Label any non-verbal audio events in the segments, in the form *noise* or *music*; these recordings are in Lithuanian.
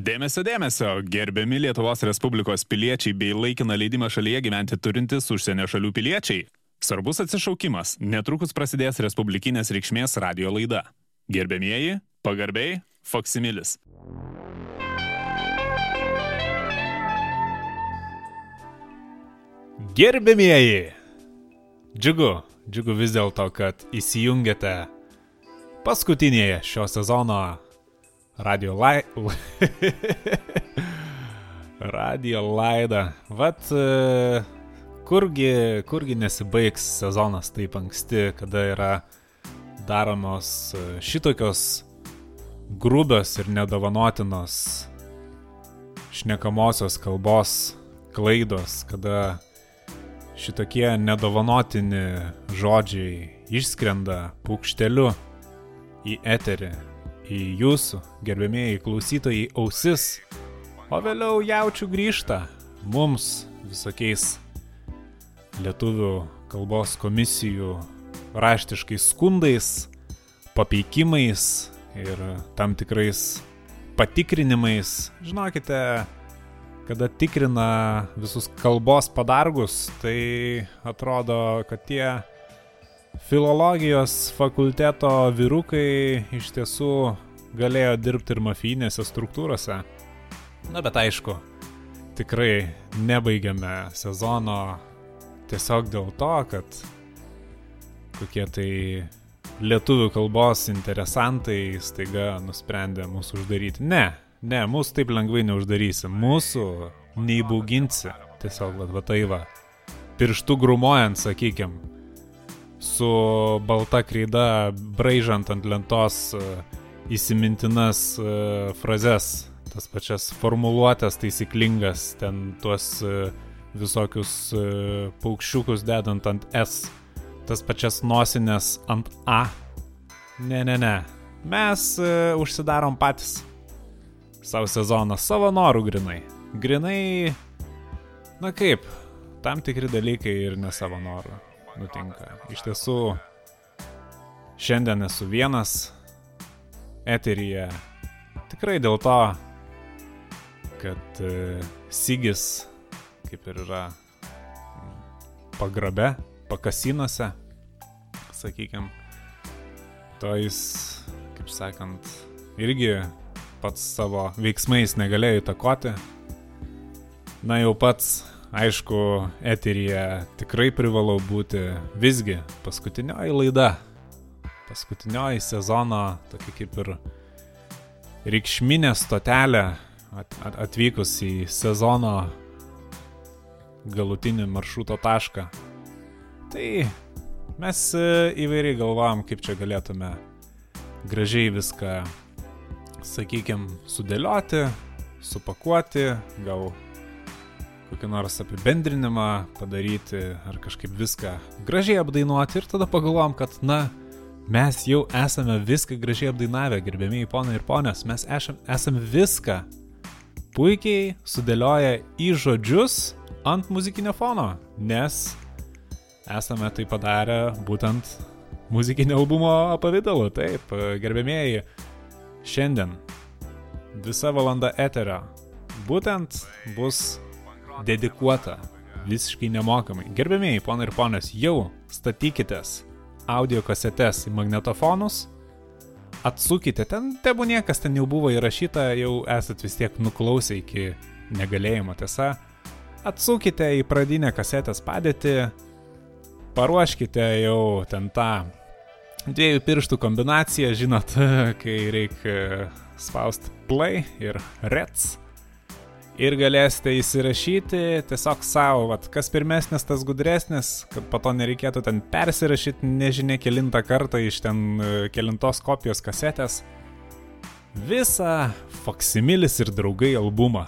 Dėmesio, dėmesio, gerbiami Lietuvos Respublikos piliečiai bei laikiną leidimą šalyje gyventi turintys užsienio šalių piliečiai. Svarbus atsišaukimas, netrukus prasidės Respublikinės reikšmės radio laida. Gerbėmieji, pagarbiai, Foksimilis. Gerbėmieji, džiugu, džiugu vis dėlto, kad įsijungėte paskutinėje šio sezono radio lai... *laughs* radio laidą. Vat e, kurgi, kurgi nesibaigs sezonas taip anksti, kada yra daromos e, šitokios grubios ir nedovanotinos šnekamosios kalbos klaidos, kada šitokie nedovanotini žodžiai išskrenda paukšteliu į eterį į jūsų, gerbėmėjai klausytojai, ausis, o vėliau jaučių grįžta mums visokiais lietuvių kalbos komisijų raštiškais skundais, papeikimais ir tam tikrais patikrinimais. Žinokite, kada tikrina visus kalbos padargus, tai atrodo, kad tie filologijos fakulteto vyrukai iš tiesų galėjo dirbti ir mafijinėse struktūrose. Na bet aišku, tikrai nebaigiame sezono tiesiog dėl to, kad kokie tai lietuvių kalbos interesantai staiga nusprendė mūsų uždaryti. Ne, ne, mūsų taip lengvai neuždarysi, mūsų neįbauginsi, tiesiog va, va tai va, pirštų grumojant, sakykim, su balta kreida braižant ant lentos uh, įsimintinas uh, frazes, tas pačias formuluotės taisyklingas, ten tuos uh, visokius paukščiukus dedant ant S, tas pačias nosinės ant A. Ne, ne, ne. Mes užsidarom patys savo sezoną savo norų grinai. Grinai, na kaip, tam tikri dalykai ir ne savo norų nutinka. Iš tiesų, šiandien esu vienas, eteryje. Tikrai dėl to, kad e, Sigis, kaip ir yra pagrabe, pakasinuose, sakykime, to jis, kaip sakant, irgi pats savo veiksmais negalėjo įtakoti. Na jau pats, aišku, eteryje tikrai privalau būti visgi paskutinioji laida paskutinioji sezono, tokia kaip ir reikšminė stotelė at, at, atvykus į sezono galutinį maršruto tašką. Tai mes e, įvairiai galvojam, kaip čia galėtume gražiai viską, sakykime, sudėlioti, supakuoti, gal kokį nors apibendrinimą padaryti ar kažkaip viską gražiai apdainuoti ir tada pagalvom, kad, na, Mes jau esame viską gražiai apdainavę, gerbėmiai ponai ir ponios, mes esam, esame viską puikiai sudėlioję į žodžius ant muzikinio fono, nes esame tai padarę būtent muzikinio albumo pavydalu. Taip, gerbėmieji, šiandien visa valanda eterio būtent bus dedikuota visiškai nemokamai. Gerbėmieji, ponai ir ponios, jau statykitės audio kasetes į magnetofonus, atsukite, ten tebu niekas ten jau buvo įrašyta, jau esat vis tiek nuklausę iki negalėjimo tiesa, atsukite į pradinę kasetės padėtį, paruoškite jau ten tą dviejų pirštų kombinaciją, žinot, *laughs* kai reikia spausti play ir reds ir galėsite įsirašyti tiesiog savo, vat, kas pirmesnis, tas gudresnis, kad po to nereikėtų ten persirašyti nežinia kilintą kartą iš ten e, kilintos kopijos kasetės. Visą Foximilis ir draugai albumą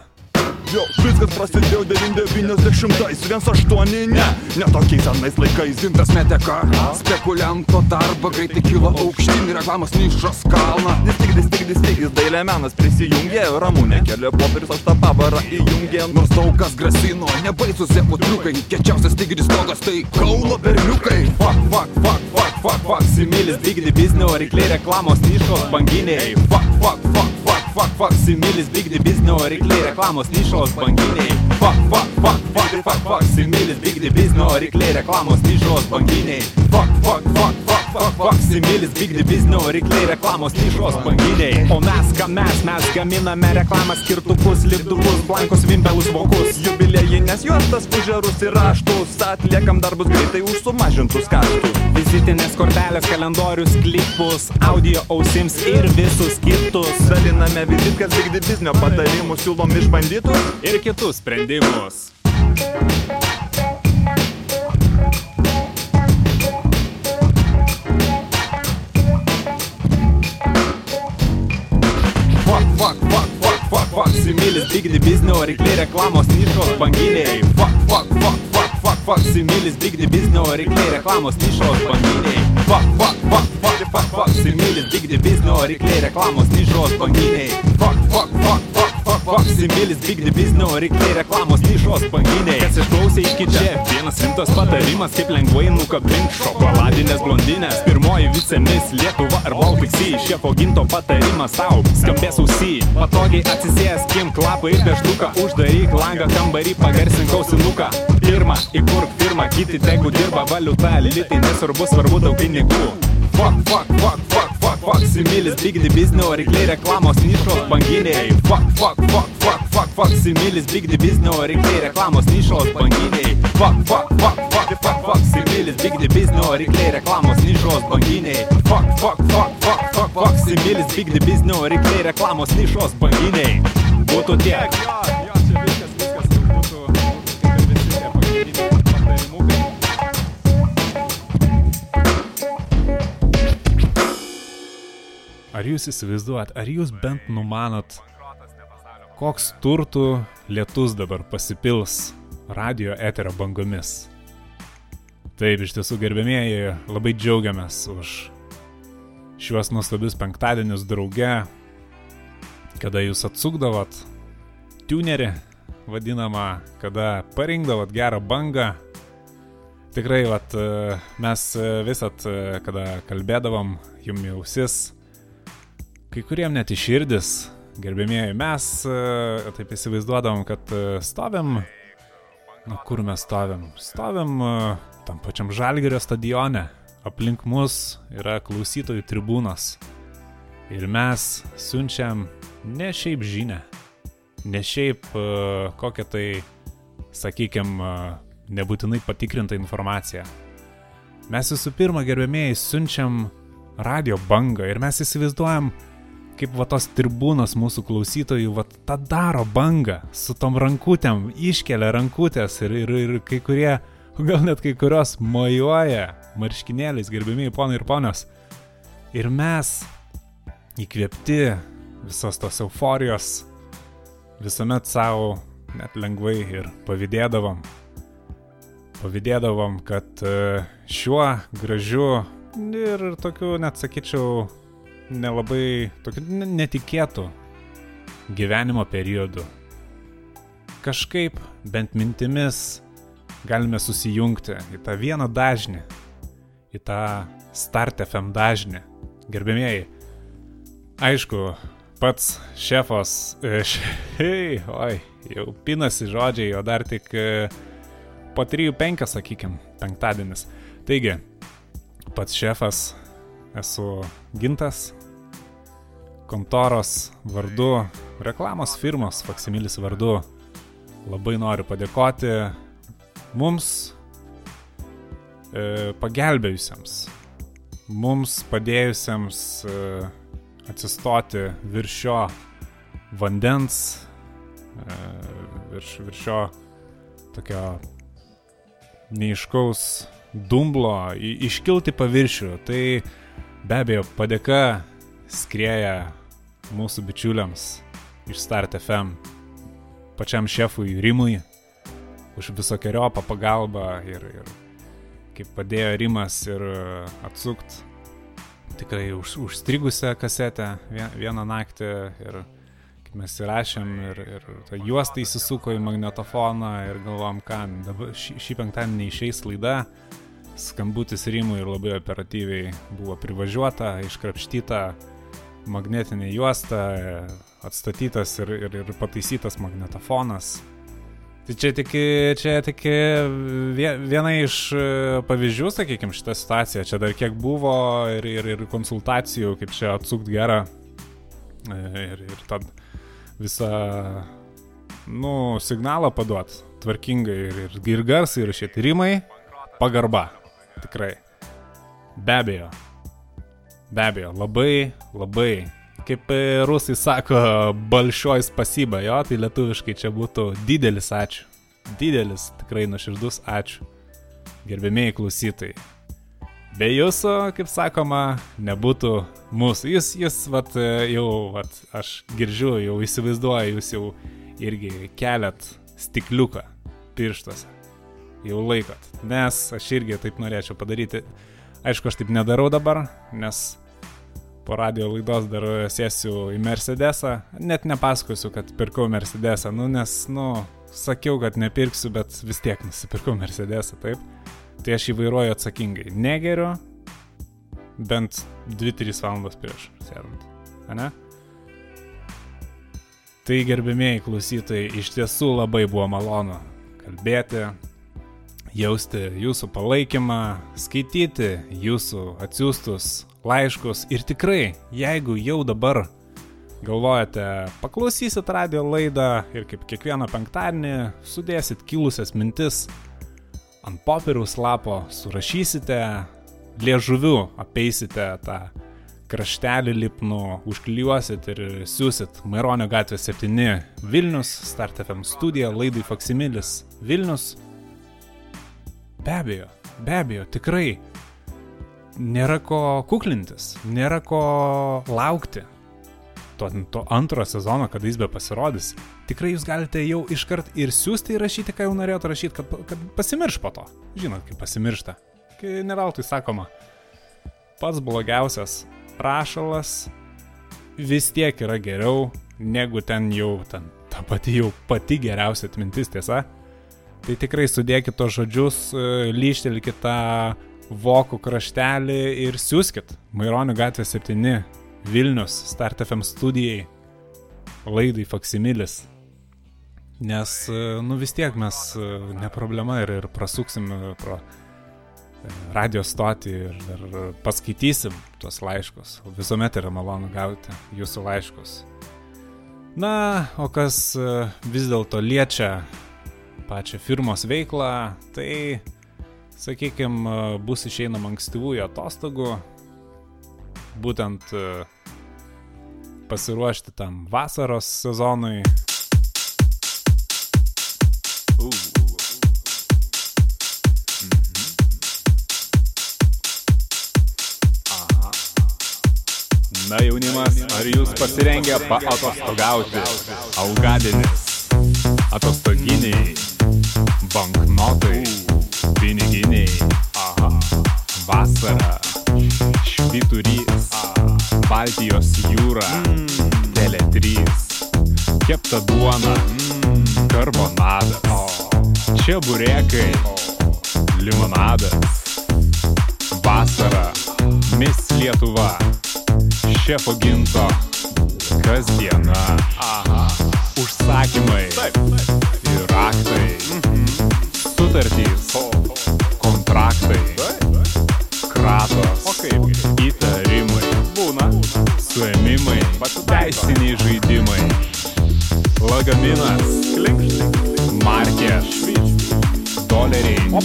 Jo, viskas prasidėjo 90-ais, 1-8, ne, ne tokiais senais laikais. Gintas metė karą, spekulianto darbą, greitai kilo aukštyn, reklamos nišos kalną. Stigdis, stigdis, stigdis, dailė menas prisijungė, ramūnė kelią popierius, aš tą pavarą įjungė. Nors daug kas grasino, nebaisus zeputriukai, kečiausias tigris stogas, tai kaulo berniukai. Fuck, fuck, fuck, fuck, fuck, fuck, similis, digdi biznio, rykliai reklamos nišos, banginiai. Fuck, fuck, fuck, fuck, fuck, similis, bigdi biznio rykliai, reklamos nišos banginiai. Fuck, fuck, fuck, fuck, fuck, fuck, similis, bigdi biznio rykliai, reklamos nišos banginiai. Fuck, fuck, fuck, fuck, fuck, fuck, similis, bigdi biznio rykliai, reklamos nišos banginiai. O mes, ką mes, mes gaminame reklamą skirtukus, lipdukus, blankus, vimpelus, vokus. Jubiliejinės juostas, fužerus ir raštus Atliekam darbus greitai už sumažintus kaštus Vizitinės kortelės, kalendorius, klipus, audio ausims ir visus kitus. Daliname vizitkas bigdi biznio patarimus Siūlom išbandytus Ir kitus sprendimus. Fuck, fuck, fuck, fuck, fuck, fuck, similis, bigdi biznio rykliai, reklamos nišos banginiai. Fuck, fuck, fuck, fuck, fuck, fuck, similis, bigdi biznio rykliai, reklamos nišos banginiai. Fuck, fuck, fuck, fuck, fuck, fuck, similis, bigdi biznio rykliai, reklamos nišos banginiai. Fuck, fuck, fuck, fuck, fuck, fuck, similis, bigdi biznio rykliai, reklamos nišos banginiai. Kas išklausė iki čia, vienas rimtas patarimas, kaip lengvai nukabink šokoladinės blondinės. Pirmoji vicemis Lietuva ar Baltic Sea, šefo ginto patarimas tau, skambės ausy. Patogiai atsisės, kim klapą ir deštuką, uždaryk langą kambarį, pagarsink ausinuką. Pirma, įkurk firmą, kiti tegu dirba valiuta, litai nesvarbu, svarbu daug pinigų. Fuck, fuck, fuck, fuck, fuck, similis, bigdi biznio rykliai, reklamos nišos banginiai. Fuck, fuck, fuck, fuck, fuck, fuck, similis, bigdi biznio rykliai, reklamos nišos banginiai. Fuck, fuck, fuck, fuck, fuck, fuck, similis, bigdi biznio rykliai, reklamos nišos banginiai. Fuck, fuck, fuck, fuck, fuck, fuck, similis, bigdi biznio rykliai, reklamos nišos banginiai. Būtų tiek. Ar jūs įsivaizduojat, ar jūs bent numanot, koks turtų lietus dabar pasipils radio eterio bangomis? Taip, iš tiesų, gerbėmieji, labai džiaugiamės už šiuos nuostabius penktadienius drauge, kada jūs atsukdavot tunerį, vadinamą, kada parinkdavot gerą bangą. Tikrai, vat, e, mes e, visat, e, kada kalbėdavom, jum į ausis, kai kuriem net iš širdis, gerbėmieji, mes e, taip įsivaizduodavom, kad e, stovim, na kur mes stovim, stovim e, tam pačiam Žalgerio stadione, aplink mus yra klausytojų tribūnos. Ir mes siunčiam ne šiaip žinę, ne šiaip kokią tai, sakykime, nebūtinai patikrintą informaciją. Mes visų pirma, gerbėmėjai, siunčiam radio bangą ir mes įsivaizduojam, kaip va tos tribūnos mūsų klausytojų, va tą daro bangą su tom rankutėm, iškelia rankutės ir, ir, ir kai kurie, gal net kai kurios mojuoja marškinėliais, gerbėmiai ponai ir ponios. Ir mes įkvėpti visos tos euforijos visuomet savo net lengvai ir pavydėdavom. Pavydėdavom, kad e, šiuo gražiu ir tokiu, net sakyčiau, nelabai tokiu ne- netikėtų gyvenimo periodu. Kažkaip, bent mintimis, galime susijungti į tą vieną dažnį, į tą Start FM dažnį. Gerbėmieji, aišku, pats šefas, e, š- hei, oi, jau pinasi žodžiai, o dar tik e, po 3-5, sakykim, penktadienis. Taigi, pats šefas esu gintas, kontoros vardu, reklamos firmos Faksimilis vardu. Labai noriu padėkoti mums e, pagelbėjusiems, mums padėjusiems e, atsistoti virš šio vandens, e, virš, virš šio tokio neiškaus dumblo, į- iškilti paviršių. Tai be abejo padėka skrieja mūsų bičiuliams iš Start FM, pačiam šefui Rimui, už visokiojo pagalbą ir, ir kaip padėjo Rimas ir atsukt. Tikrai už, užstrigusią kasetę vie- vieną naktį ir kaip mes įrašėm ir, ir ta juosta įsisuko į magnetofoną ir galvom, ką dabar šį, šį penktadienį išeis laida, skambutis Rimui ir labai operatyviai buvo privažiuota, iškrapštyta magnetinė juosta, atstatytas ir, ir, ir pataisytas magnetofonas. Tai čia tik, čia tik vie- viena iš e, pavyzdžių, sakykime, šitą situaciją. Čia dar kiek buvo ir, ir, ir konsultacijų, kaip čia atsukt gerą. E, Ir, ir tad visą, nu, signalą paduot tvarkingai ir, ir, ir garsai, ir šie tyrimai. Pagarba. Tikrai. Be abejo. Be abejo. Labai, labai. Kaip e, rusai sako, balšioj spasyba, jo, tai lietuviškai čia būtų didelis ačiū. Didelis, tikrai nuoširdus ačiū. Gerbėmiai klausytojai. Be jūsų, kaip sakoma, nebūtų mūsų. Jūs, jūs, vat, e, jau, vat, aš girdžiu, jau įsivaizduoju, jūs jau irgi keliat stikliuką pirštuose. Jau laikot. Nes aš irgi taip norėčiau padaryti. Aišku, aš taip nedarau dabar, nes po radio laidos dar sėsiu į Mercedesą. Net nepasakosiu, kad pirkau Mercedesą, nu, nes, nu, sakiau, kad nepirksiu, bet vis tiek nusipirkau Mercedesą, taip. Tai aš jį vairuoju atsakingai. Negeriu, bent 2-3 valandos prieš sėdant. Ane? Tai gerbėmėjai klausytojai, iš tiesų labai buvo malonu kalbėti, jausti jūsų palaikymą, skaityti jūsų atsiųstus laiškus ir tikrai, jeigu jau dabar galvojate, paklausysit radio laidą ir kaip kiekvieną penktadienį sudėsit kilusias mintis ant popieriaus lapo, surašysite, liežuviu apeisite tą kraštelį lipnų, užklijuosit ir siūsit Maironio gatvė 7 Vilnius, Start FM studija, laidai Faksimilis Vilnius. Be abejo, be abejo, tikrai nėra ko kuklintis, nėra ko laukti to, to antro sezono, kada jis be pasirodys. Tikrai jūs galite jau iškart ir siūsti ir rašyti, ką jau norėjote rašyti, kad, kad pasimirš po to. Žinot, kaip pasimiršta. Kai neveltui sakoma, pats blogiausias rašalas vis tiek yra geriau negu ten jau ten ta pati jau pati geriausia atmintis, tiesa? Tai tikrai sudėkit tos žodžius, e, lyštelkit tą vokų kraštelį ir siūskit. Maironio gatvė 7, Vilnius, Start FM studijai, laidai Faksimilis. Nes, e, nu vis tiek mes e, ne problema ir, ir prasuksim pro radio stotį ir, ir paskaitysim tuos laiškus. Visuomet yra malonu gauti jūsų laiškus. Na, o kas vis dėlto liečia pačią firmos veiklą, tai, sakykime, bus išeinama ankstyvųjų atostogų, būtent e, pasiruošti tam vasaros sezonui. Na jaunimas, ar jūs pasirengę paatostogauti? Algadienis, atostoginiai, banknotai, piniginiai, aha, vasara, švyturys, Baltijos jūra, Tele3, kepta duona, karbonadas, čia burėkai, limonadas, vasara, Miss Lietuva, šefo ginto, kasdiena, aha, užsakymai ir raktai, sutartys, kontraktai, kratos, įtarimai, būna, suėmimai, teisiniai žaidimai, lagaminas, markės, doleriai,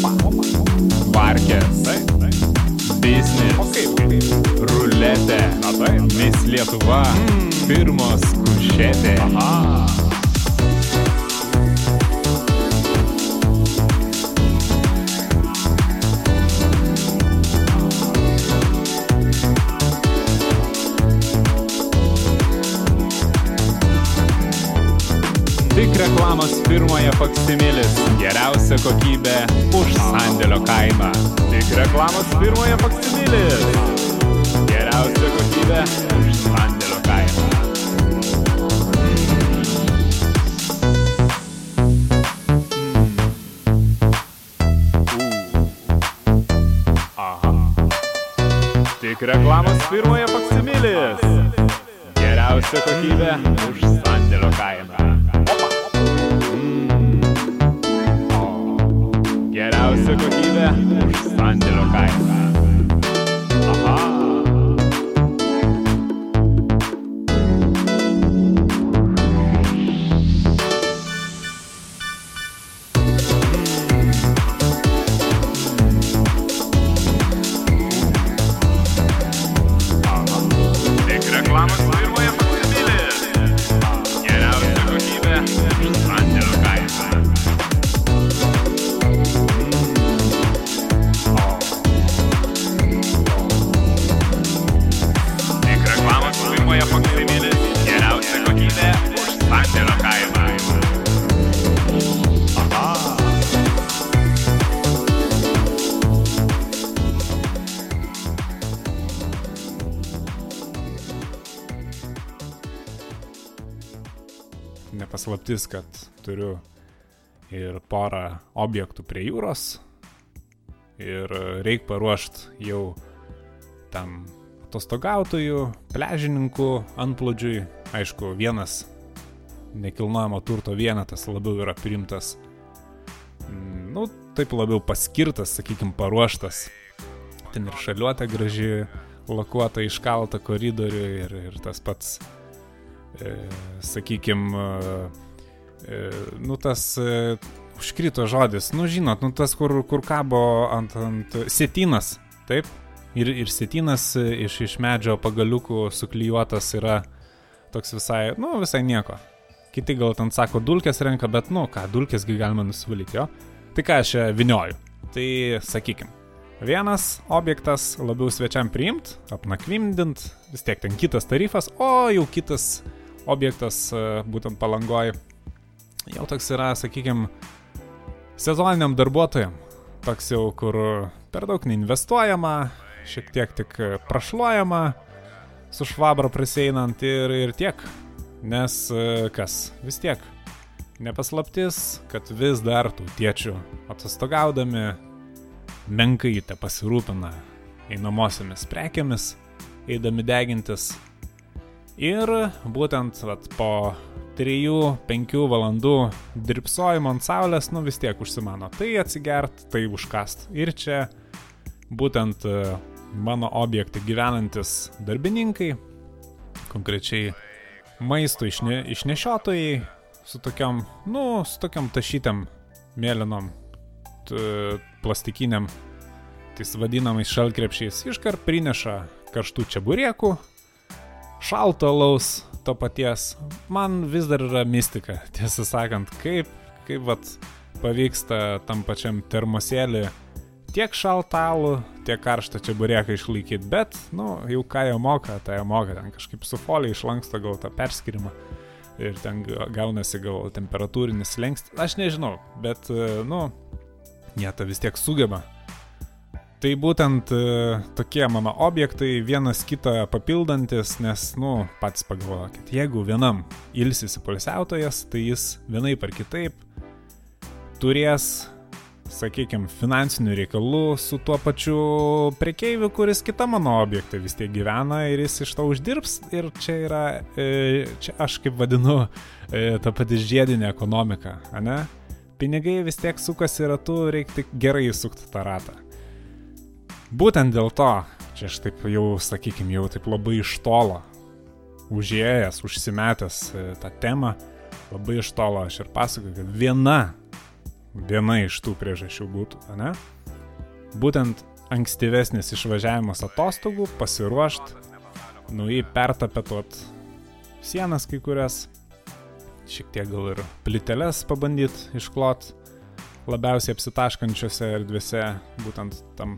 parkės, biznis, ruletė, Miss Lietuva, firmos kušetė. Reklamos firmoje Faksimilis. Geriausia kokybė už sandėlio kainą. Tik reklamos firmoje Faksimilis. Geriausia kokybė už sandėlio kainą. Tik reklamos firmoje Faksimilis. Geriausia kokybė už sandėlio kainą. Geriausia Nepaslaptis, kad turiu ir porą objektų prie jūros. Ir reikia paruošti jau tam atostogautojų, pležininkų antplūdžiui. Aišku, vienas nekilnojamo turto vienetas labiau yra primtas, mm, nu, taip labiau paskirtas, sakykime, paruoštas. Ten ir šaliuotė graži, lakuota iškalta koridorių ir, ir tas pats, e, sakykime, e, nu tas e, užkrito žodis, nu žinot, nu tas, kur, kur kabo ant, ant sėtinas, taip? Ir, ir sėtinas e, iš, iš medžio pagaliukų suklyjuotas yra toks visai, nu visai nieko. Kiti gal ten sako dulkės renka, bet nu ką, dulkėsgi galima nusivalyti jo. Tai ką aš vinioju? Tai sakykim, vienas objektas labiau svečiam priimt, apnakvimdint, vis tiek ten kitas tarifas, o jau kitas objektas e, būtent palangoj jau toks yra, sakykim, sezoniniam darbuotojam. Toks jau, kur per daug neinvestuojama, šiek tiek tik prašluojama, su švabra praseinant ir, ir tiek. Nes e, kas, vis tiek, nepaslaptis, kad vis dar tų tėčių atostogaudami menkai te pasirūpina einamosiamis prekiamis, eidami degintis. Ir būtent vat, po 3-5 valandų dirbsojimo ant saulės, nu vis tiek užsimano tai atsigert, tai užkast. Ir čia būtent e, mano objektai gyvenantis darbininkai, konkrečiai maisto išne, išnešiotojai, su tokiam, nu, su tokiam tašytėm mėlynom, plastikiniam, tais vadinamais šalkrepšiais, iškart prineša karštų čia buriekų, šalto laus to paties. Man vis dar yra mistika, tiesą sakant, kaip, kaip vat pavyksta tam pačiam termosėlį tiek šaltalų, tiek karštą čia burėką išlaikyti, bet, nu, jau ką jie moka, tai jie moka, ten kažkaip su folija išlanksto gal tą perskirimą ir ten ga- gaunasi gal temperatūrinis lengstis, aš nežinau, bet, e, nu, jie tą vis tiek sugeba. Tai būtent e, tokie mano objektai vienas kitą papildantis, nes, nu, patys pagalvokit, jeigu vienam ilsisi polisiautojas, tai jis vienaip ar kitaip turės, sakykime, finansinių reikalų su tuo pačiu prekeiviu, kuris kita mano objekte vis tiek gyvena ir jis iš to uždirbs. Ir čia yra, e, čia aš kaip vadinu, e, ta pati žiedinė ekonomika, ne? Pinigai vis tiek sukasi ratu, reikia tik gerai įsukti tą ratą. Būtent dėl to, čia aš taip jau, sakykime, jau taip labai iš tolo, užėjęs, užsimetęs e, tą temą, labai iš tolo aš ir pasakoju, kad viena, viena iš tų priežasčių būtų, ne? Būtent ankstyvesnis išvažiavimas atostogų, pasiruošti, nuį pertapetuot sienas kai kurias, šiek tiek gal ir plyteles pabandyti išklot labiausiai apsitaškančiose erdvėse, būtent tam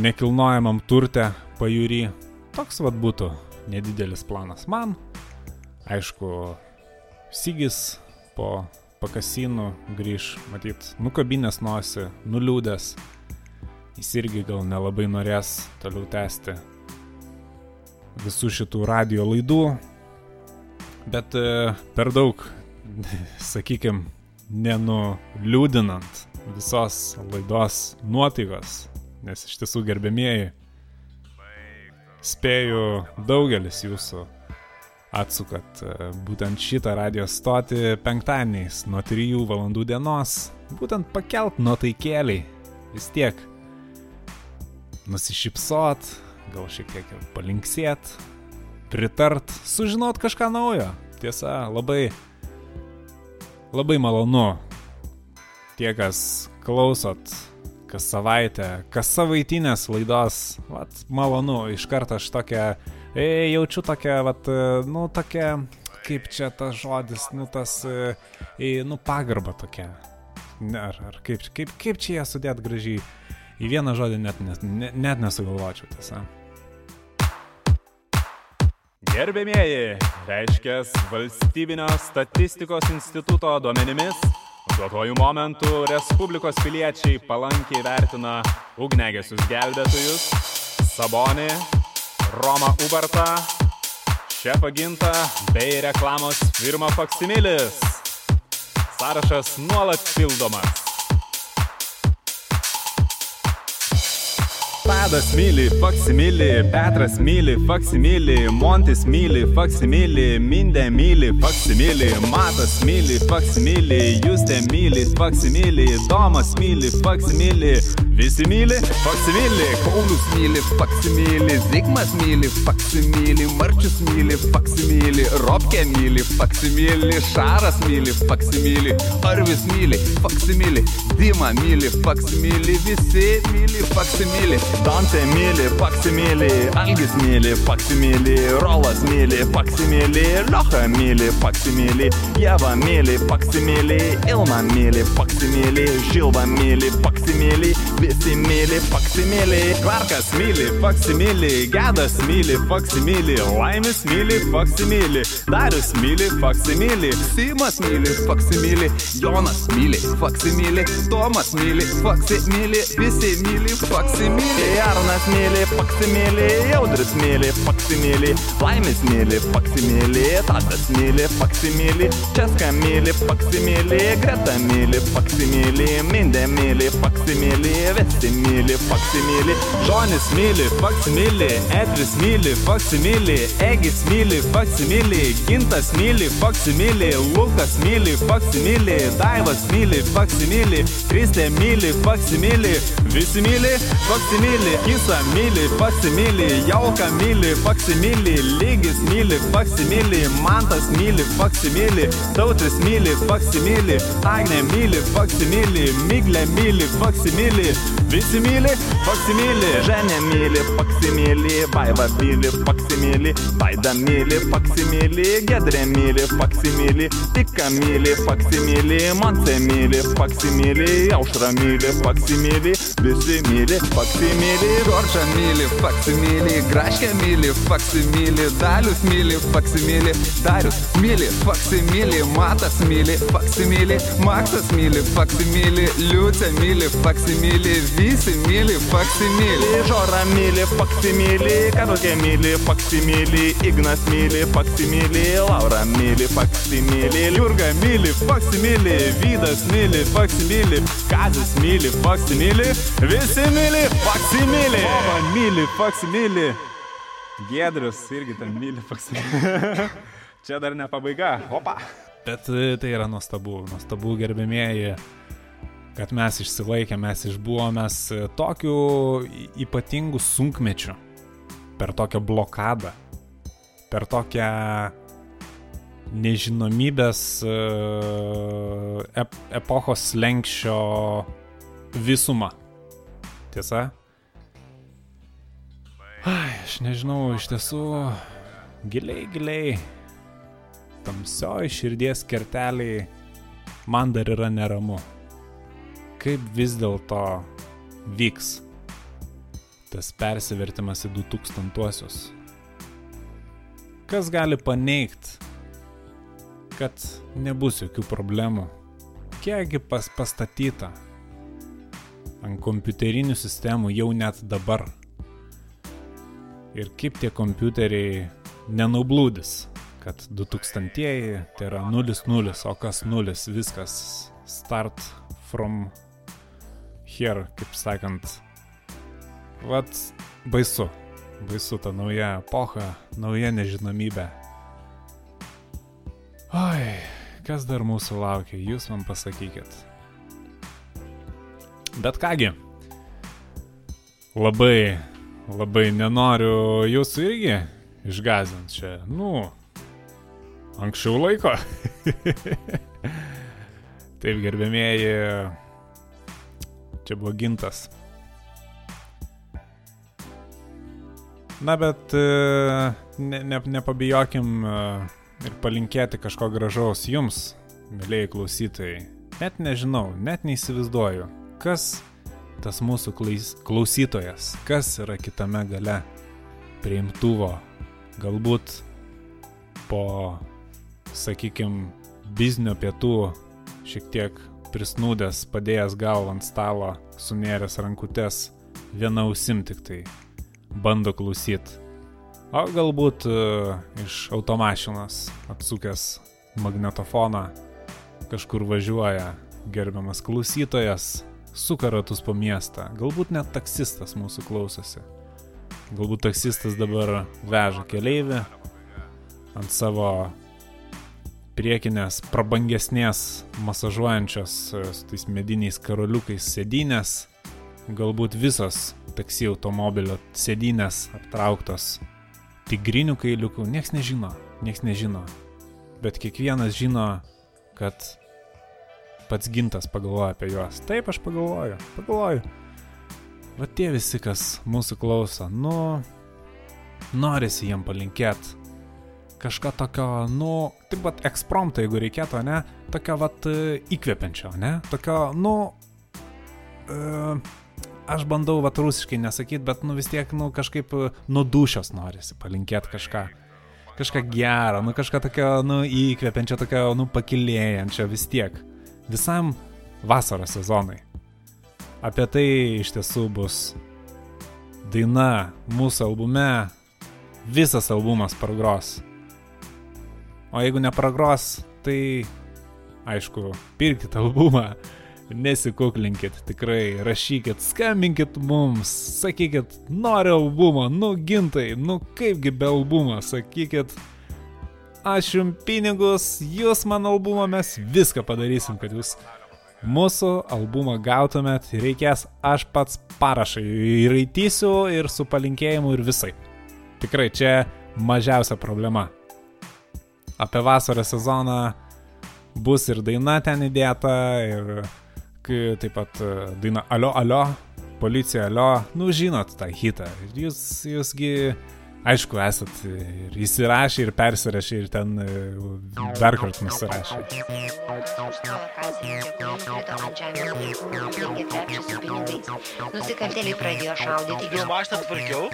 nekilnojamam turte pajūry. Toks vad būtų nedidelis planas man. Aišku, Sygis po pakasinų grįž, matyt, nukabinės nosi, nuliūdęs. Jis irgi gal nelabai norės toliau tęsti visų šitų radio laidų, bet e, per daug, *laughs* sakykime, nenuliūdinant visos laidos nuotaikos, nes iš tiesų gerbėmieji, spėju daugelis jūsų atsukat e, būtent šitą radio stotį penktadieniais nuo 3 valandų dienos, būtent pakelt nuotaikėliai, vis tiek nusišypsot, gal šiek tiek ir palinksėt, pritart, sužinot kažką naujo. Tiesa, labai, labai malonu tie, kas klausot kas savaitę, kas savaitinės laidos, vat, malonu, iš karto aš tokią, e, jaučiu tokią, vat, e, nu, tokią, kaip čia tas žodis, nu, tas, e, nu, pagarba tokia. Ar, ar kaip, kaip, kaip čia ją sudėt gražiai į vieną žodį net, net, net nesugalvočiau, tiesa. Gerbėmieji, reiškia valstybinio statistikos instituto duomenimis, duotojų momentų Respublikos piliečiai palankiai vertina ugnegesius gelbėtojus, Sabonį, Romą Ubartą, Šefą Gintą bei reklamos firmą Faksimilis. Sąrašas nuolat pildomas. Tadas myli, faksimili, Petras myli, faksimili, Montis myli, faksimili, Mindė myli, faksimili, Matas myli, faksimili, Justė myli, faksimili, Domas myli, faksimili, visi myli, faksimili, Paulius myli, faksimili, Zigmas myli, faksimili, Marčius myli, faksimili, Robkė myli, faksimili, Šaras myli, faksimili, Arvis myli, faksimili, Dima myli, faksimili, visi myli, faksimili. Dante myli, faksimili, Algis myli, faksimili, Rolas myli, faksimili, Liocha myli, faksimili, Jeva myli, faksimili, Ilma myli, faksimili, Žilva myli, faksimili, visi myli, faksimili. Klarkas myli, faksimili, Gedas myli, faksimili, Laimis myli, faksimili, Darius myli, faksimili, Simas myli, faksimili, Jonas myli, faksimili, Tomas myli, faksimili, visi myli, faksimili. Jarnas myli, faksimili, Jaudris myli, faksimili, Laimis myli, faksimili, Tadas myli, faksimili, Česka myli, faksimili, Greta myli, faksimili, Mindė myli, faksimili, visi myli, faksimili. Žonis myli, faksimili, Edris myli, faksimili, Egis myli, faksimili, Gintas myli, faksimili, Lukas myli, faksimili, Daivas myli, faksimili, Kristė myli, faksimili, visi myli, Kisa myli, faksimili, Jauka myli, faksimili, Lygis myli, faksimili, Mantas myli, faksimili, Tautris myli, faksimili, Agne myli, faksimili, Miglė myli, faksimili, visi myli, faksimili. Ženė myli, faksimili, Vaiva myli, faksimili, Vaida myli, faksimili, Gedrė myli, faksimili, Tika myli, faksimili, Monse myli, faksimili, Aušra myli, faksimili, visi myli, faksimili. Džordžą myli, faksimili, Graškę myli, faksimili, Dalius myli, faksimili, Darius myli, faksimili, Matas myli, faksimili, Maksas myli, faksimili, Liucė myli, faksimili, visi myli, faksimili. Žora myli, faksimili, Karukė myli, faksimili, Ignas myli, faksimili, Laura myli, faksimili, Jurga myli, faksimili, Vydas myli, faksimili, Kazis myli, faksimili, visi myli, faksimili. Mama myli, faksimili. Gedrius irgi ten myli, faksimili. *laughs* Čia dar ne pabaiga. Opa. Bet e, tai yra nuostabu, nuostabu gerbėmieji, kad mes išsilaikėme, mes išbuvome tokiu ypatingu sunkmečiu, per tokią blokadą, per tokią nežinomybės e, ep epochos lenkščio visumą. Tiesa? Ai, aš nežinau, iš tiesų giliai, giliai, tamsioj širdies kerteliai man dar yra neramu. Kaip vis dėlto vyks tas persivertimas į 2000-uosius? Kas gali paneigti, kad nebus jokių problemų? Kiekgi pas pastatyta ant kompiuterinių sistemų jau net dabar? Ir kaip tie kompiuteriai nenublūdis, kad 2000-ieji tai yra 0-0, o kas 0, viskas start from here, kaip sakant. Vat baisu. baisu ta nauja epocha, nauja nežinomybė. Oi, kas dar mūsų laukia, jūs man pasakykit. Bet kągi, labai, labai nenoriu jūsų irgi išgazinti čia, nu, anksčiau laiko. *laughs* Taip, gerbėmieji, čia buvo gintas. Na, bet e, ne, ne, nepabijokim e, ir palinkėti kažko gražaus jums, mėlyjei klausytojai. Net nežinau, net neįsivaizduoju, kas tas mūsų klausytojas, kas yra kitame gale priimtuvo. Galbūt po, sakykime, biznio pietų šiek tiek prisnūdęs, padėjęs galvą ant stalo, sunėręs rankutes, viena ausim tik tai bando klausyti. O galbūt uh, iš automašinos atsukęs magnetofoną kažkur važiuoja gerbiamas klausytojas, suka ratus po miestą. Galbūt net taksistas mūsų klausosi. Galbūt taksistas dabar veža keleivį ant savo priekinės, prabangesnės, masažuojančios e, su tais mediniais karoliukais sėdynės. Galbūt visos taksi automobilio sėdynės aptrauktos tigrinių kailiukų, nieks nežino, nieks nežino. Bet kiekvienas žino, kad pats gintas pagalvoja apie juos. Taip aš pagalvoju, pagalvoju. Va tie visi, kas mūsų klauso, nu, norisi jiem palinkėti kažką tokio, nu, taip pat eksprompto, jeigu reikėtų, ne, tokio, vat, įkvepiančio, ne, tokio, nu, uh, aš bandau vat rusiškai nesakyti, bet nu vis tiek, nu kažkaip nuo dušios norisi palinkėti kažką. Kažką gerą, nu kažką tokio, nu įkvepiančio, tokio, nu pakilėjančio vis tiek. Visam vasaros sezonui. Apie tai iš tiesų bus daina mūsų albume. Visas albumas pragros. O jeigu nepragros, tai aišku, pirkit albumą nesikuklinkit, tikrai rašykit, skambinkit mums, sakykit, noriu albumo, nu gintai, nu kaipgi be albumo, sakykit, aš jums pinigus, jūs man albumą, mes viską padarysim, kad jūs mūsų albumą gautumėt, reikės aš pats parašai įraitysiu ir su palinkėjimu ir visai. Tikrai čia mažiausia problema. Apie vasaros sezoną bus ir daina ten įdėta, ir taip pat e, daina Alio, Alio, policija Alio, nu žinot tą hitą. Jūs, jūsgi, aišku, esat ir įsirašę, ir persirašę, ir ten e, dar kartą nusirašę. Nusikaltėliai pradėjo šaudyti. Jau maštą tvarkiau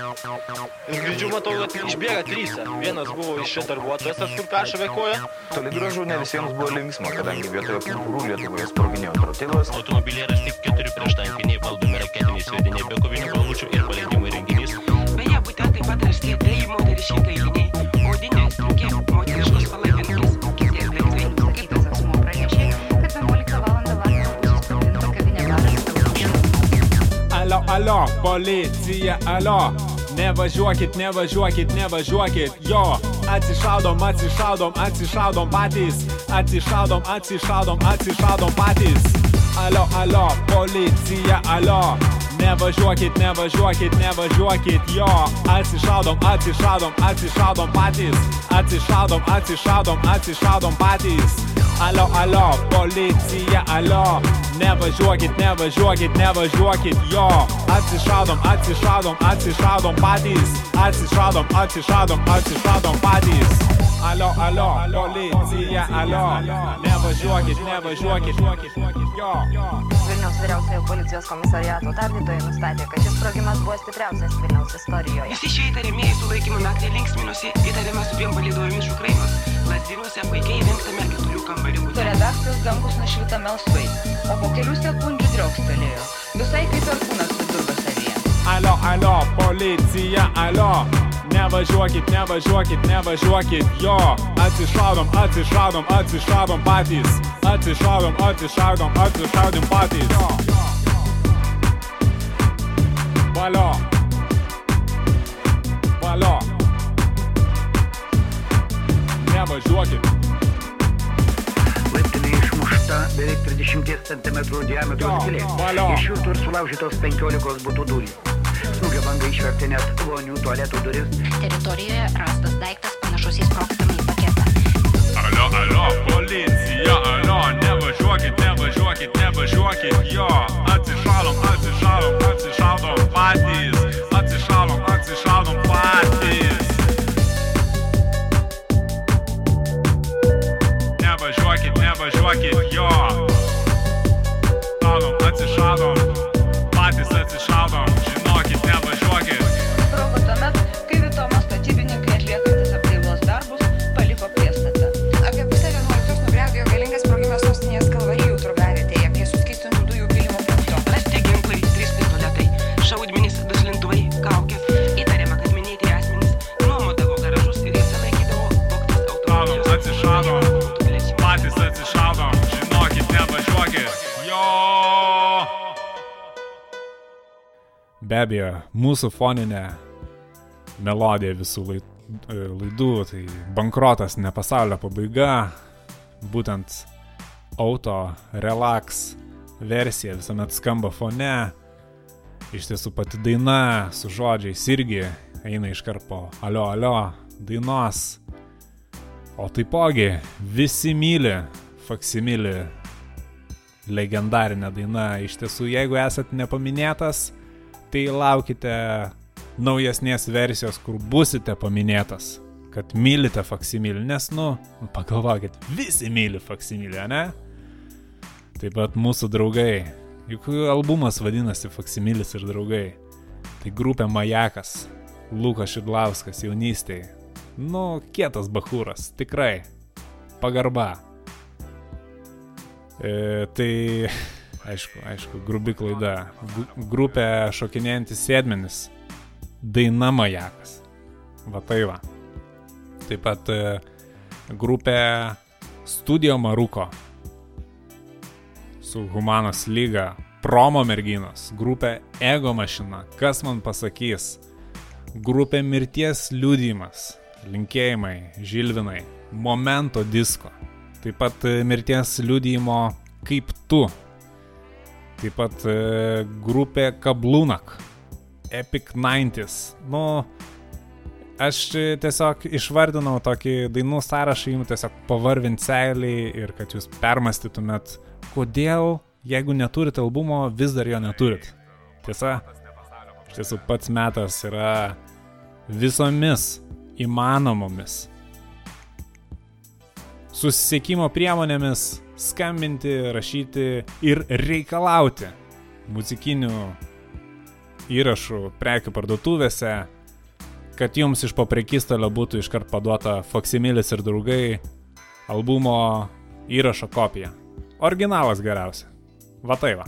ir girdžiu, matau, kad išbėga trys. Vienas buvo iš čia darbuotojas, tas kur kašavė koją. Toli gražu ne visiems buvo linksma, kadangi vietoje pumpurų Lietuvoje sproginėjo trotilas. Automobiliai rasti keturi prieštankiniai valdomi raketiniai sviediniai be kovinių galvučių ir paleidimo įrenginys. Taip pat rasti treji moteriški kailiniai, odinė striukė, moteriškos palapinės, kiti lengvai Kitas asmuo pranešė, kad 11 val. vakaro bus susprogdinta kavinė baras Tauragė. Alio, alio, policija, alio. Nevažiuokit, nevažiuokit, nevažiuokit, jo. Atsišaudom, atsišaudom, atsišaudom patys. Atsišaudom, atsišaudom, atsišaudom patys. Alio, alio, policija, alio. Nevažiuokit, nevažiuokit, nevažiuokit, jo. Atsišaudom, atsišaudom, atsišaudom patys. Atsišaudom, atsišaudom, atsišaudom patys. Alio, alio, policija, alio. Nevažiuokit, nevažiuokit, nevažiuokit, jo. Atsišaudom, atsišaudom, atsišaudom patys. Atsišaudom, atsišaudom, atsišaudom patys. Alio, alio, policija, alio. Nevažiuokit, nevažiuokit, jo. Vilniaus vyriausiojo policijos komisariato tardytojai nustatė, kad šis sprogimas buvo stipriausias Vilniaus istorijoje. Visi šie įtariamieji sulaikymo naktį linksminosi, įtariamas su dviem palydovėmis iš Ukrainos. Lazdinuose puikiai įrengtame keturių kambarių Su redakcijos dangus nušvita melsvai, o po kelių sekundžių draugstelėjo. Visai kaip perkūnas vidurgo savyje. Alio, alio, policija, alio. Nevažiuokit, nevažiuokit, nevažiuokit, jo. Atsišaudom, atsišaudom, atsišaudom patys. Atsišaudom, atsišaudom, atsišaudom patys. Jo. Valio. alio. Nevažiuokit. Laiptinė išmušta beveik 30 cm diametro skylė. valio. Išjungtų ir sulaužytos 15 būtų durys. Smūgio banga išvertė net vonių tualetų duris. Teritorijoje rastas daiktas panašus į sprogstamąjį paketą. Alio, alio, policija, alio, nevažiuokit, nevažiuokit, nevažiuokit, jo, atsišalom, atsišalom, atsišaldom patys, atsišalom, atsišaldom patys. Nevažiuokit, nevažiuokit, jo. Šaldom, atsišaldom, patys atsišaldom, Be abejo, mūsų foninė melodija visų e, laidų, tai bankrotas, ne pasaulio pabaiga, būtent auto relax versija visuomet skamba fone. Iš tiesų pati daina su žodžiais irgi eina iš karpo alio alio dainos. O taipogi visi myli faksimilį legendarinė daina. Iš tiesų, jeigu esat nepaminėtas, tai laukite naujesnės versijos, kur busite paminėtas, kad mylite faksimilį, nes, nu, pagalvokit, visi myli faksimilį, ne? Taip pat mūsų draugai, juk albumas vadinasi Faksimilis ir draugai. Tai grupė Majakas, Lukas Šidlauskas jaunystėje. Nu, kietas bahūras, tikrai. Pagarba. E, tai, aišku, aišku, grubi klaida. Grupė šokinėjantis sėdmenis. Daina Majakas. Va tai va. Taip pat e, grupė Studio Maruko. Su Humanos lyga. Promo merginos. Grupė Ego mašina. Kas man pasakys? Grupė Mirties liūdimas. Linkėjimai, Žilvinai. Momento disko. Taip pat e, mirties liūdėjimo kaip tu. Taip pat e, grupė Kablūnak. Epic 90s. Nu, aš e, tiesiog išvardinau tokį dainų sąrašą, jums tiesiog pavarvint seilį ir kad jūs permastytumėt, kodėl, jeigu neturit albumo, vis dar jo neturit. Tiesa, iš tiesų pats metas yra visomis įmanomomis susisiekimo priemonėmis skambinti, rašyti ir reikalauti muzikinių įrašų prekių parduotuvėse, kad jums iš paprekystalio būtų iškart paduota Foximilis ir draugai albumo įrašo kopija. Originalas geriausia. Va tai va.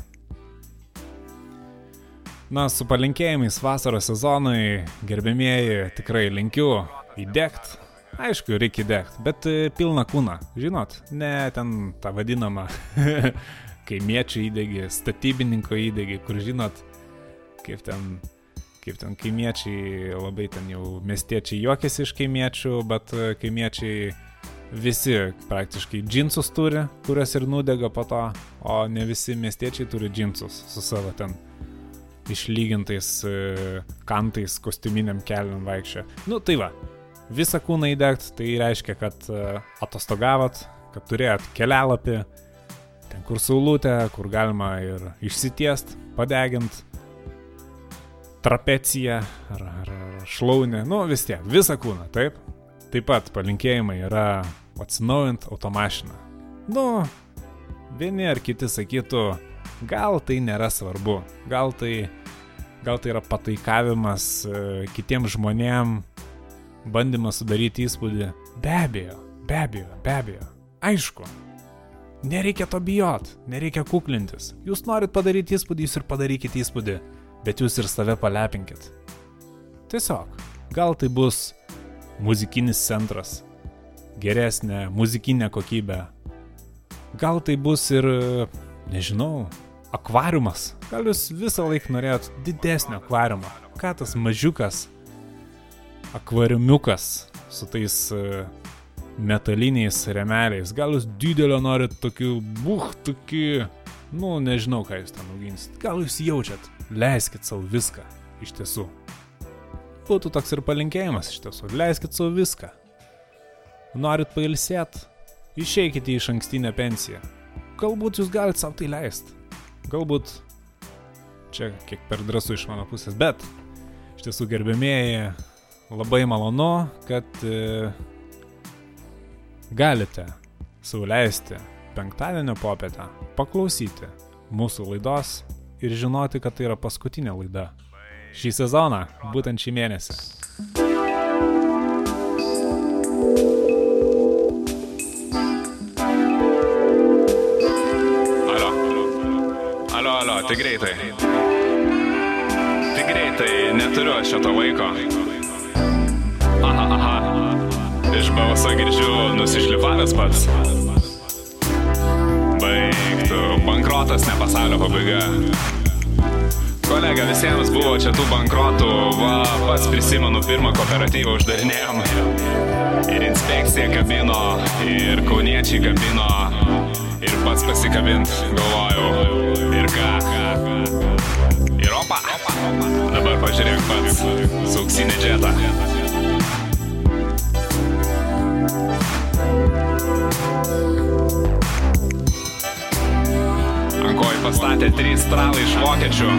Na, su palinkėjimais vasaros sezonui, gerbėmieji, tikrai linkiu įdėkt. Aišku, reikia įdėkt, bet e, pilną kūną, žinot, ne ten tą vadinamą *laughs* kaimiečių įdėgį, statybininko įdėgį, kur žinot, kaip ten, kaip ten kaimiečiai, labai ten jau miestiečiai juokiasi iš kaimiečių, bet e, kaimiečiai visi praktiškai džinsus turi, kurias ir nudega po to, o ne visi miestiečiai turi džinsus su savo ten išlygintais e, kantais, kostiuminiam keliam vaikščia. Nu tai va, visą kūną įdegt, tai reiškia, kad e, atostogavot, kad turėjot kelialapį, ten kur saulutė, kur galima ir išsitiest, padegint, trapeciją ar, ar, ar šlaunį, nu vis tiek, visą kūną, taip. Taip pat palinkėjimai yra atsinaujint automašiną. Nu, vieni ar kiti sakytų, gal tai nėra svarbu, gal tai, gal tai yra pataikavimas e, kitiems žmonėm, bandymas sudaryti įspūdį. Be abejo, be abejo, be abejo. Aišku. Nereikia to bijot, nereikia kuklintis. Jūs norit padaryti įspūdį, jūs ir padarykite įspūdį, bet jūs ir save palepinkit. Tiesiog, gal tai bus muzikinis centras, geresnė muzikinė kokybė. Gal tai bus ir, nežinau, akvariumas. Gal jūs visą laiką norėjot didesnio akvariumo. Ką tas mažiukas akvariumiukas su tais e, metaliniais remeliais. Gal jūs didelio norit tokių, buh, tokį, nu, nežinau, ką jūs ten auginsit. Gal jūs jaučiat, leiskit savo viską, iš tiesų. Būtų toks ir palinkėjimas iš tiesų, leiskit savo viską. Norit pailsėt, išeikite iš ankstinę pensiją. Galbūt jūs galite savo tai leisti. Galbūt čia kiek per drąsu iš mano pusės, bet iš tiesų gerbėmėjai labai malonu, kad e, galite sauliaisti penktadienio popietę, paklausyti mūsų laidos ir žinoti, kad tai yra paskutinė laida šį sezoną, būtent šį mėnesį. Alio. Alio, alio, tai greitai. Tai greitai, neturiu šito laiko. Aha, aha. Iš balso girdžiu nusišlifavęs pats. Baigtų, bankrotas ne pasaulio pabaiga. Kolega, visiems buvo čia tų bankrotų, va, pats prisimenu pirmą kooperatyvą uždarinėjom. Ir inspekcija kabino, ir kauniečiai kabino, ir pats pasikabint, galvojau, ir ką. Ir opa, dabar pažiūrėk pats, su auksinė džeta. Ant kojų pastatė trys stralai iš vokiečių.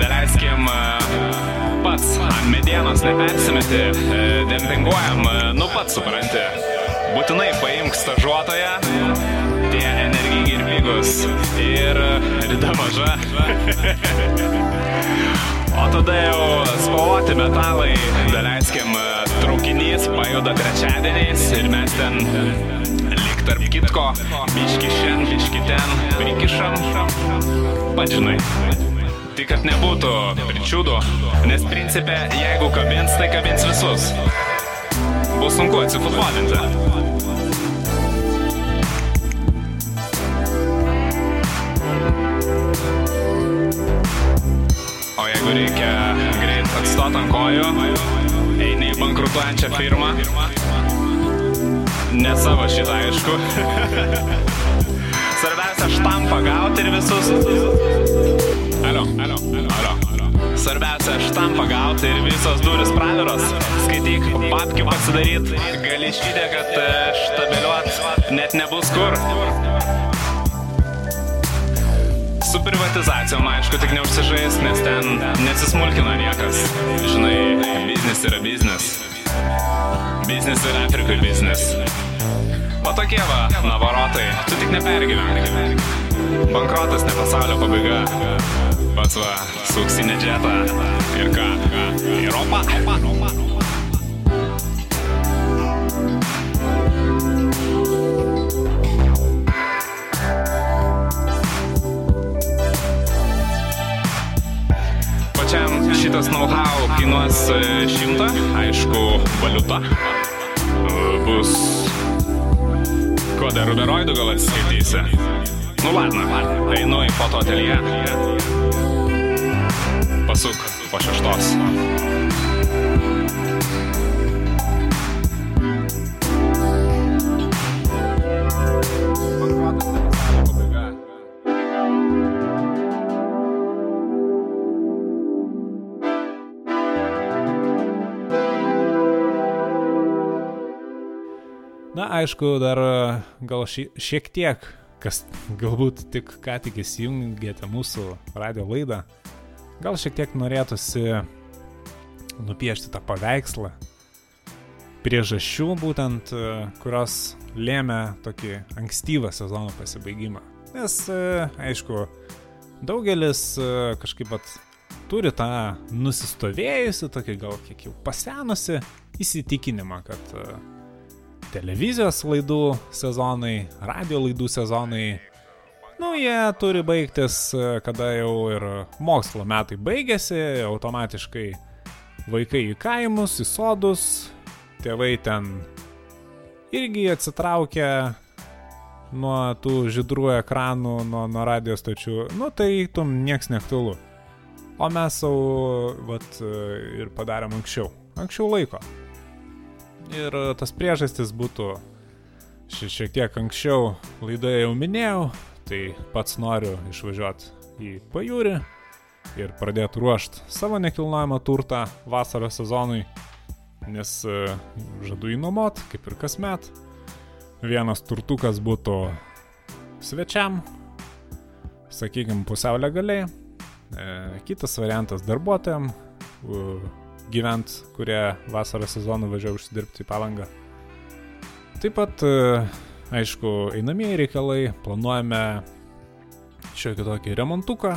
Daleiskim, e, pats ant medienos nepersimeti, e, dempinguojam, e, nu pats supranti. Būtinai paimk stažuotoją, tie energingi ir pigus. Ir rida maža. *laughs* O tada jau spalvoti metalai, daleiskim, traukinys pajuda trečiadieniais ir mes ten lyg tarp kitko, biški šiandien, biški ten, prikišam. Pats žinai. Tik kad nebūtų pričiūdų, nes principė, jeigu kabins, tai kabins visus. Bus sunku atsifutbolinti. Jeigu reikia greit atstot ant kojų, eini į bankrutuojančią firmą. Ne savo šitą, aišku. *laughs* Svarbiausia štampą gauti ir visus. Alio, alio, alio, alio. Svarbiausia štampą gauti ir visos duris praviros. Skaityk, papkių pasidaryt. Gali šitę, kad e, štabeliuot net nebus kur. Privatizacijom, aišku, tik neužsižais, nes ten nesismulkina niekas. Žinai, biznis yra biznis. Biznis yra Afrikai biznis. O tokie va, navarotai, tu tik nepergyvenk. Bankrotas ne pasaulio pabaiga. Pats va, suksinė džeta. Ir ką? Ir opa. Pačiam šitas know-how kainuos e, šimtą, aišku, valiuta. E, Bus Ko dar ruberoidų gal atsiskaitysi? Nu ladna, einu į fotoatelję. Pasuk po šeštos. Na, aišku, dar e, gal šie, šiek tiek, kas *laughs* galbūt tik ką tik įsijungėte mūsų radio laidą, gal šiek tiek norėtųsi nupiešti tą paveikslą priežasčių būtent, e, kurios lėmė tokį ankstyvą sezono pasibaigimą. Nes, e, aišku, daugelis kažkaip pat turi tą nusistovėjusi, tokį gal kiek jau pasenusi įsitikinimą, kad televizijos laidų sezonai, radio laidų sezonai, nu, jie turi baigtis, kada jau ir mokslo metai baigėsi, automatiškai vaikai į kaimus, į sodus, tėvai ten irgi atsitraukia nuo tų žydrų ekranų, nuo, nuo radio stočių, nu tai tum nieks neaktualu. O mes savo, vat, ir padarėm anksčiau. anksčiau laiko. Ir tas priežastis būtų šie- šiek tiek anksčiau laidoje jau minėjau, tai pats noriu išvažiuoti į pajūrį ir pradėti ruošti savo nekilnojamą turtą vasaros sezonui, nes e, žadu įnuomot, kaip ir kasmet. Vienas turtukas būtų svečiam, sakykime, pusiau legaliai, e, kitas variantas darbuotojam, gyvent, kurie vasaros sezonų važiuoja užsidirbti į palangą. Taip pat, e, aišku, einamieji reikalai, planuojame šiokį tokį remontuką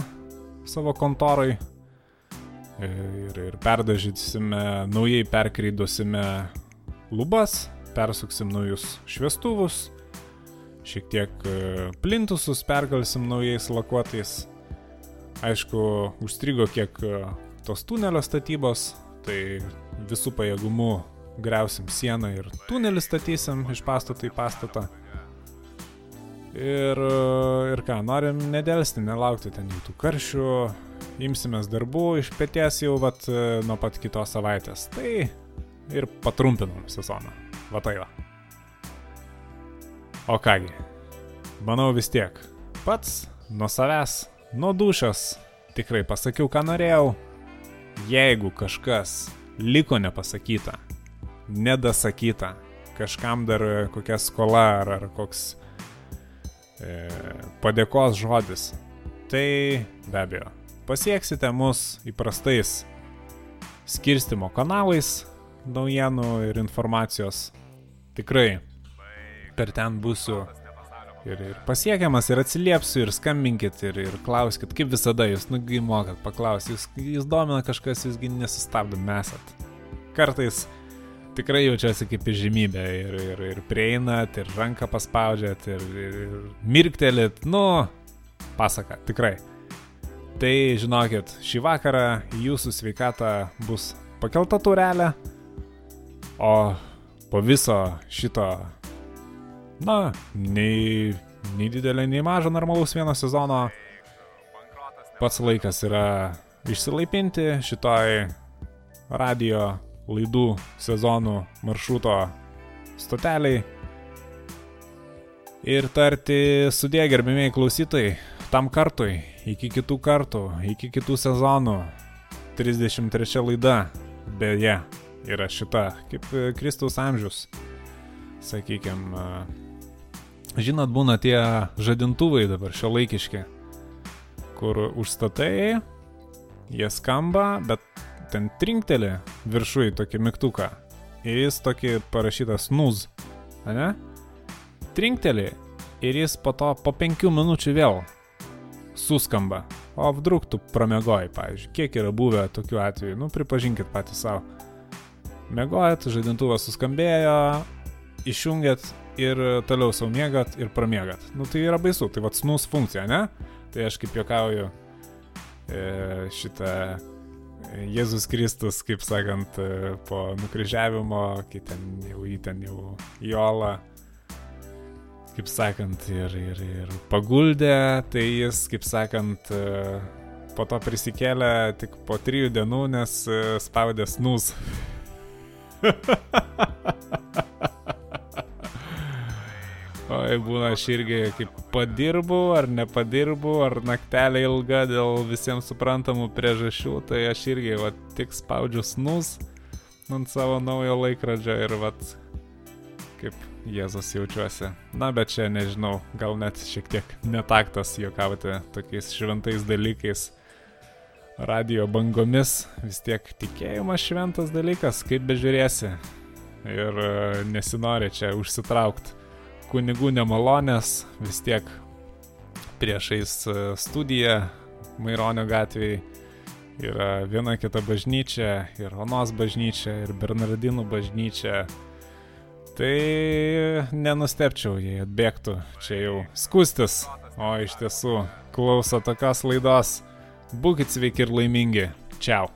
savo kontorai e, ir, ir perdažysime, naujai perkreidosime lubas, persuksim naujus šviestuvus, šiek tiek e, plintusus perkalsim naujais lakuotais. Aišku, užstrigo kiek tos tunelio statybos, tai visų pajėgumų greusim sieną ir tunelį statysim iš pastato į pastatą. Ir, ir ką, norim nedėlsti, nelaukti ten jų tų karšių, imsimės darbų iš pėties jau vat, nuo pat kitos savaitės. Tai ir patrumpinam sezoną. Va tai va. O kągi, manau vis tiek, pats nuo savęs, nuo dušas, tikrai pasakiau, ką norėjau. Jeigu kažkas liko nepasakyta, nedasakyta, kažkam dar kokia skola ar, ar koks e, padėkos žodis, tai be abejo, pasieksite mus įprastais skirstimo kanalais naujienų ir informacijos. Tikrai per ten būsiu ir, ir pasiekiamas, ir atsiliepsiu, ir skambinkit, ir, ir klauskit, kaip visada, jūs nugi mokat paklausti, jūs, jūs domina kažkas, jūsgi nesustabdom mesat. Kartais tikrai jaučiasi kaip įžymybė ir, ir, ir prieinat, ir ranką paspaudžiat, ir, ir, ir mirktelit, nu, pasaka, tikrai. Tai žinokit, šį vakarą jūsų sveikata bus pakelta turelė, o po viso šito na, nei, nei didelė, nei maža normalaus vieno sezono. Pats laikas yra išsilaipinti šitoj radio laidų sezonų maršruto stoteliai ir tarti sudė gerbimiai klausytojai tam kartui, iki kitų kartų, iki kitų sezonų. 33 laida, beje, yra šita, kaip Kristaus amžius, sakykime, žinot, būna tie žadintuvai dabar šio laikiški, kur užstatai, jie skamba, bet ten trinkteli viršui tokį mygtuką ir jis tokį parašytas snuz, ne? Trinkteli ir jis po to po penkių minučių vėl suskamba. O vdruk tu pramiegoji, pavyzdžiui, kiek yra buvę tokių atvejų, nu pripažinkit patys savo. Megojat, žadintuvas suskambėjo, išjungiat ir toliau savo mėgat ir pramiegat. Nu tai yra baisu, tai vad snus funkcija, ne? Tai aš kaip juokauju e, šitą Jėzus Kristus, kaip sakant, e, po nukryžiavimo, kai ten jau jį ten jau į olą, kaip sakant, ir, ir, ir paguldė, tai jis, kaip sakant, e, po to prisikėlė tik po trijų dienų, nes e, spaudė snus. *laughs* Oi, būna aš irgi kaip padirbu ar nepadirbu, ar naktelė ilga dėl visiems suprantamų priežasčių, tai aš irgi va, tik spaudžiu snus ant savo naujo laikrodžio ir va, kaip Jėzus jaučiuosi. Na, bet čia nežinau, gal net šiek tiek netaktas juokauti tokiais šventais dalykais. Radio bangomis vis tiek tikėjimas šventas dalykas, kaip bežiūrėsi. Ir e, nesinori čia užsitraukti kunigų nemalonės, vis tiek priešais e, studiją Maironio gatvėje yra viena kita bažnyčia, ir Onos bažnyčia, ir Bernardinų bažnyčia. Tai nenustepčiau, jei atbėgtų čia jau skustis, o iš tiesų klauso tokios laidos. Būkit sveiki ir laimingi. Čiau.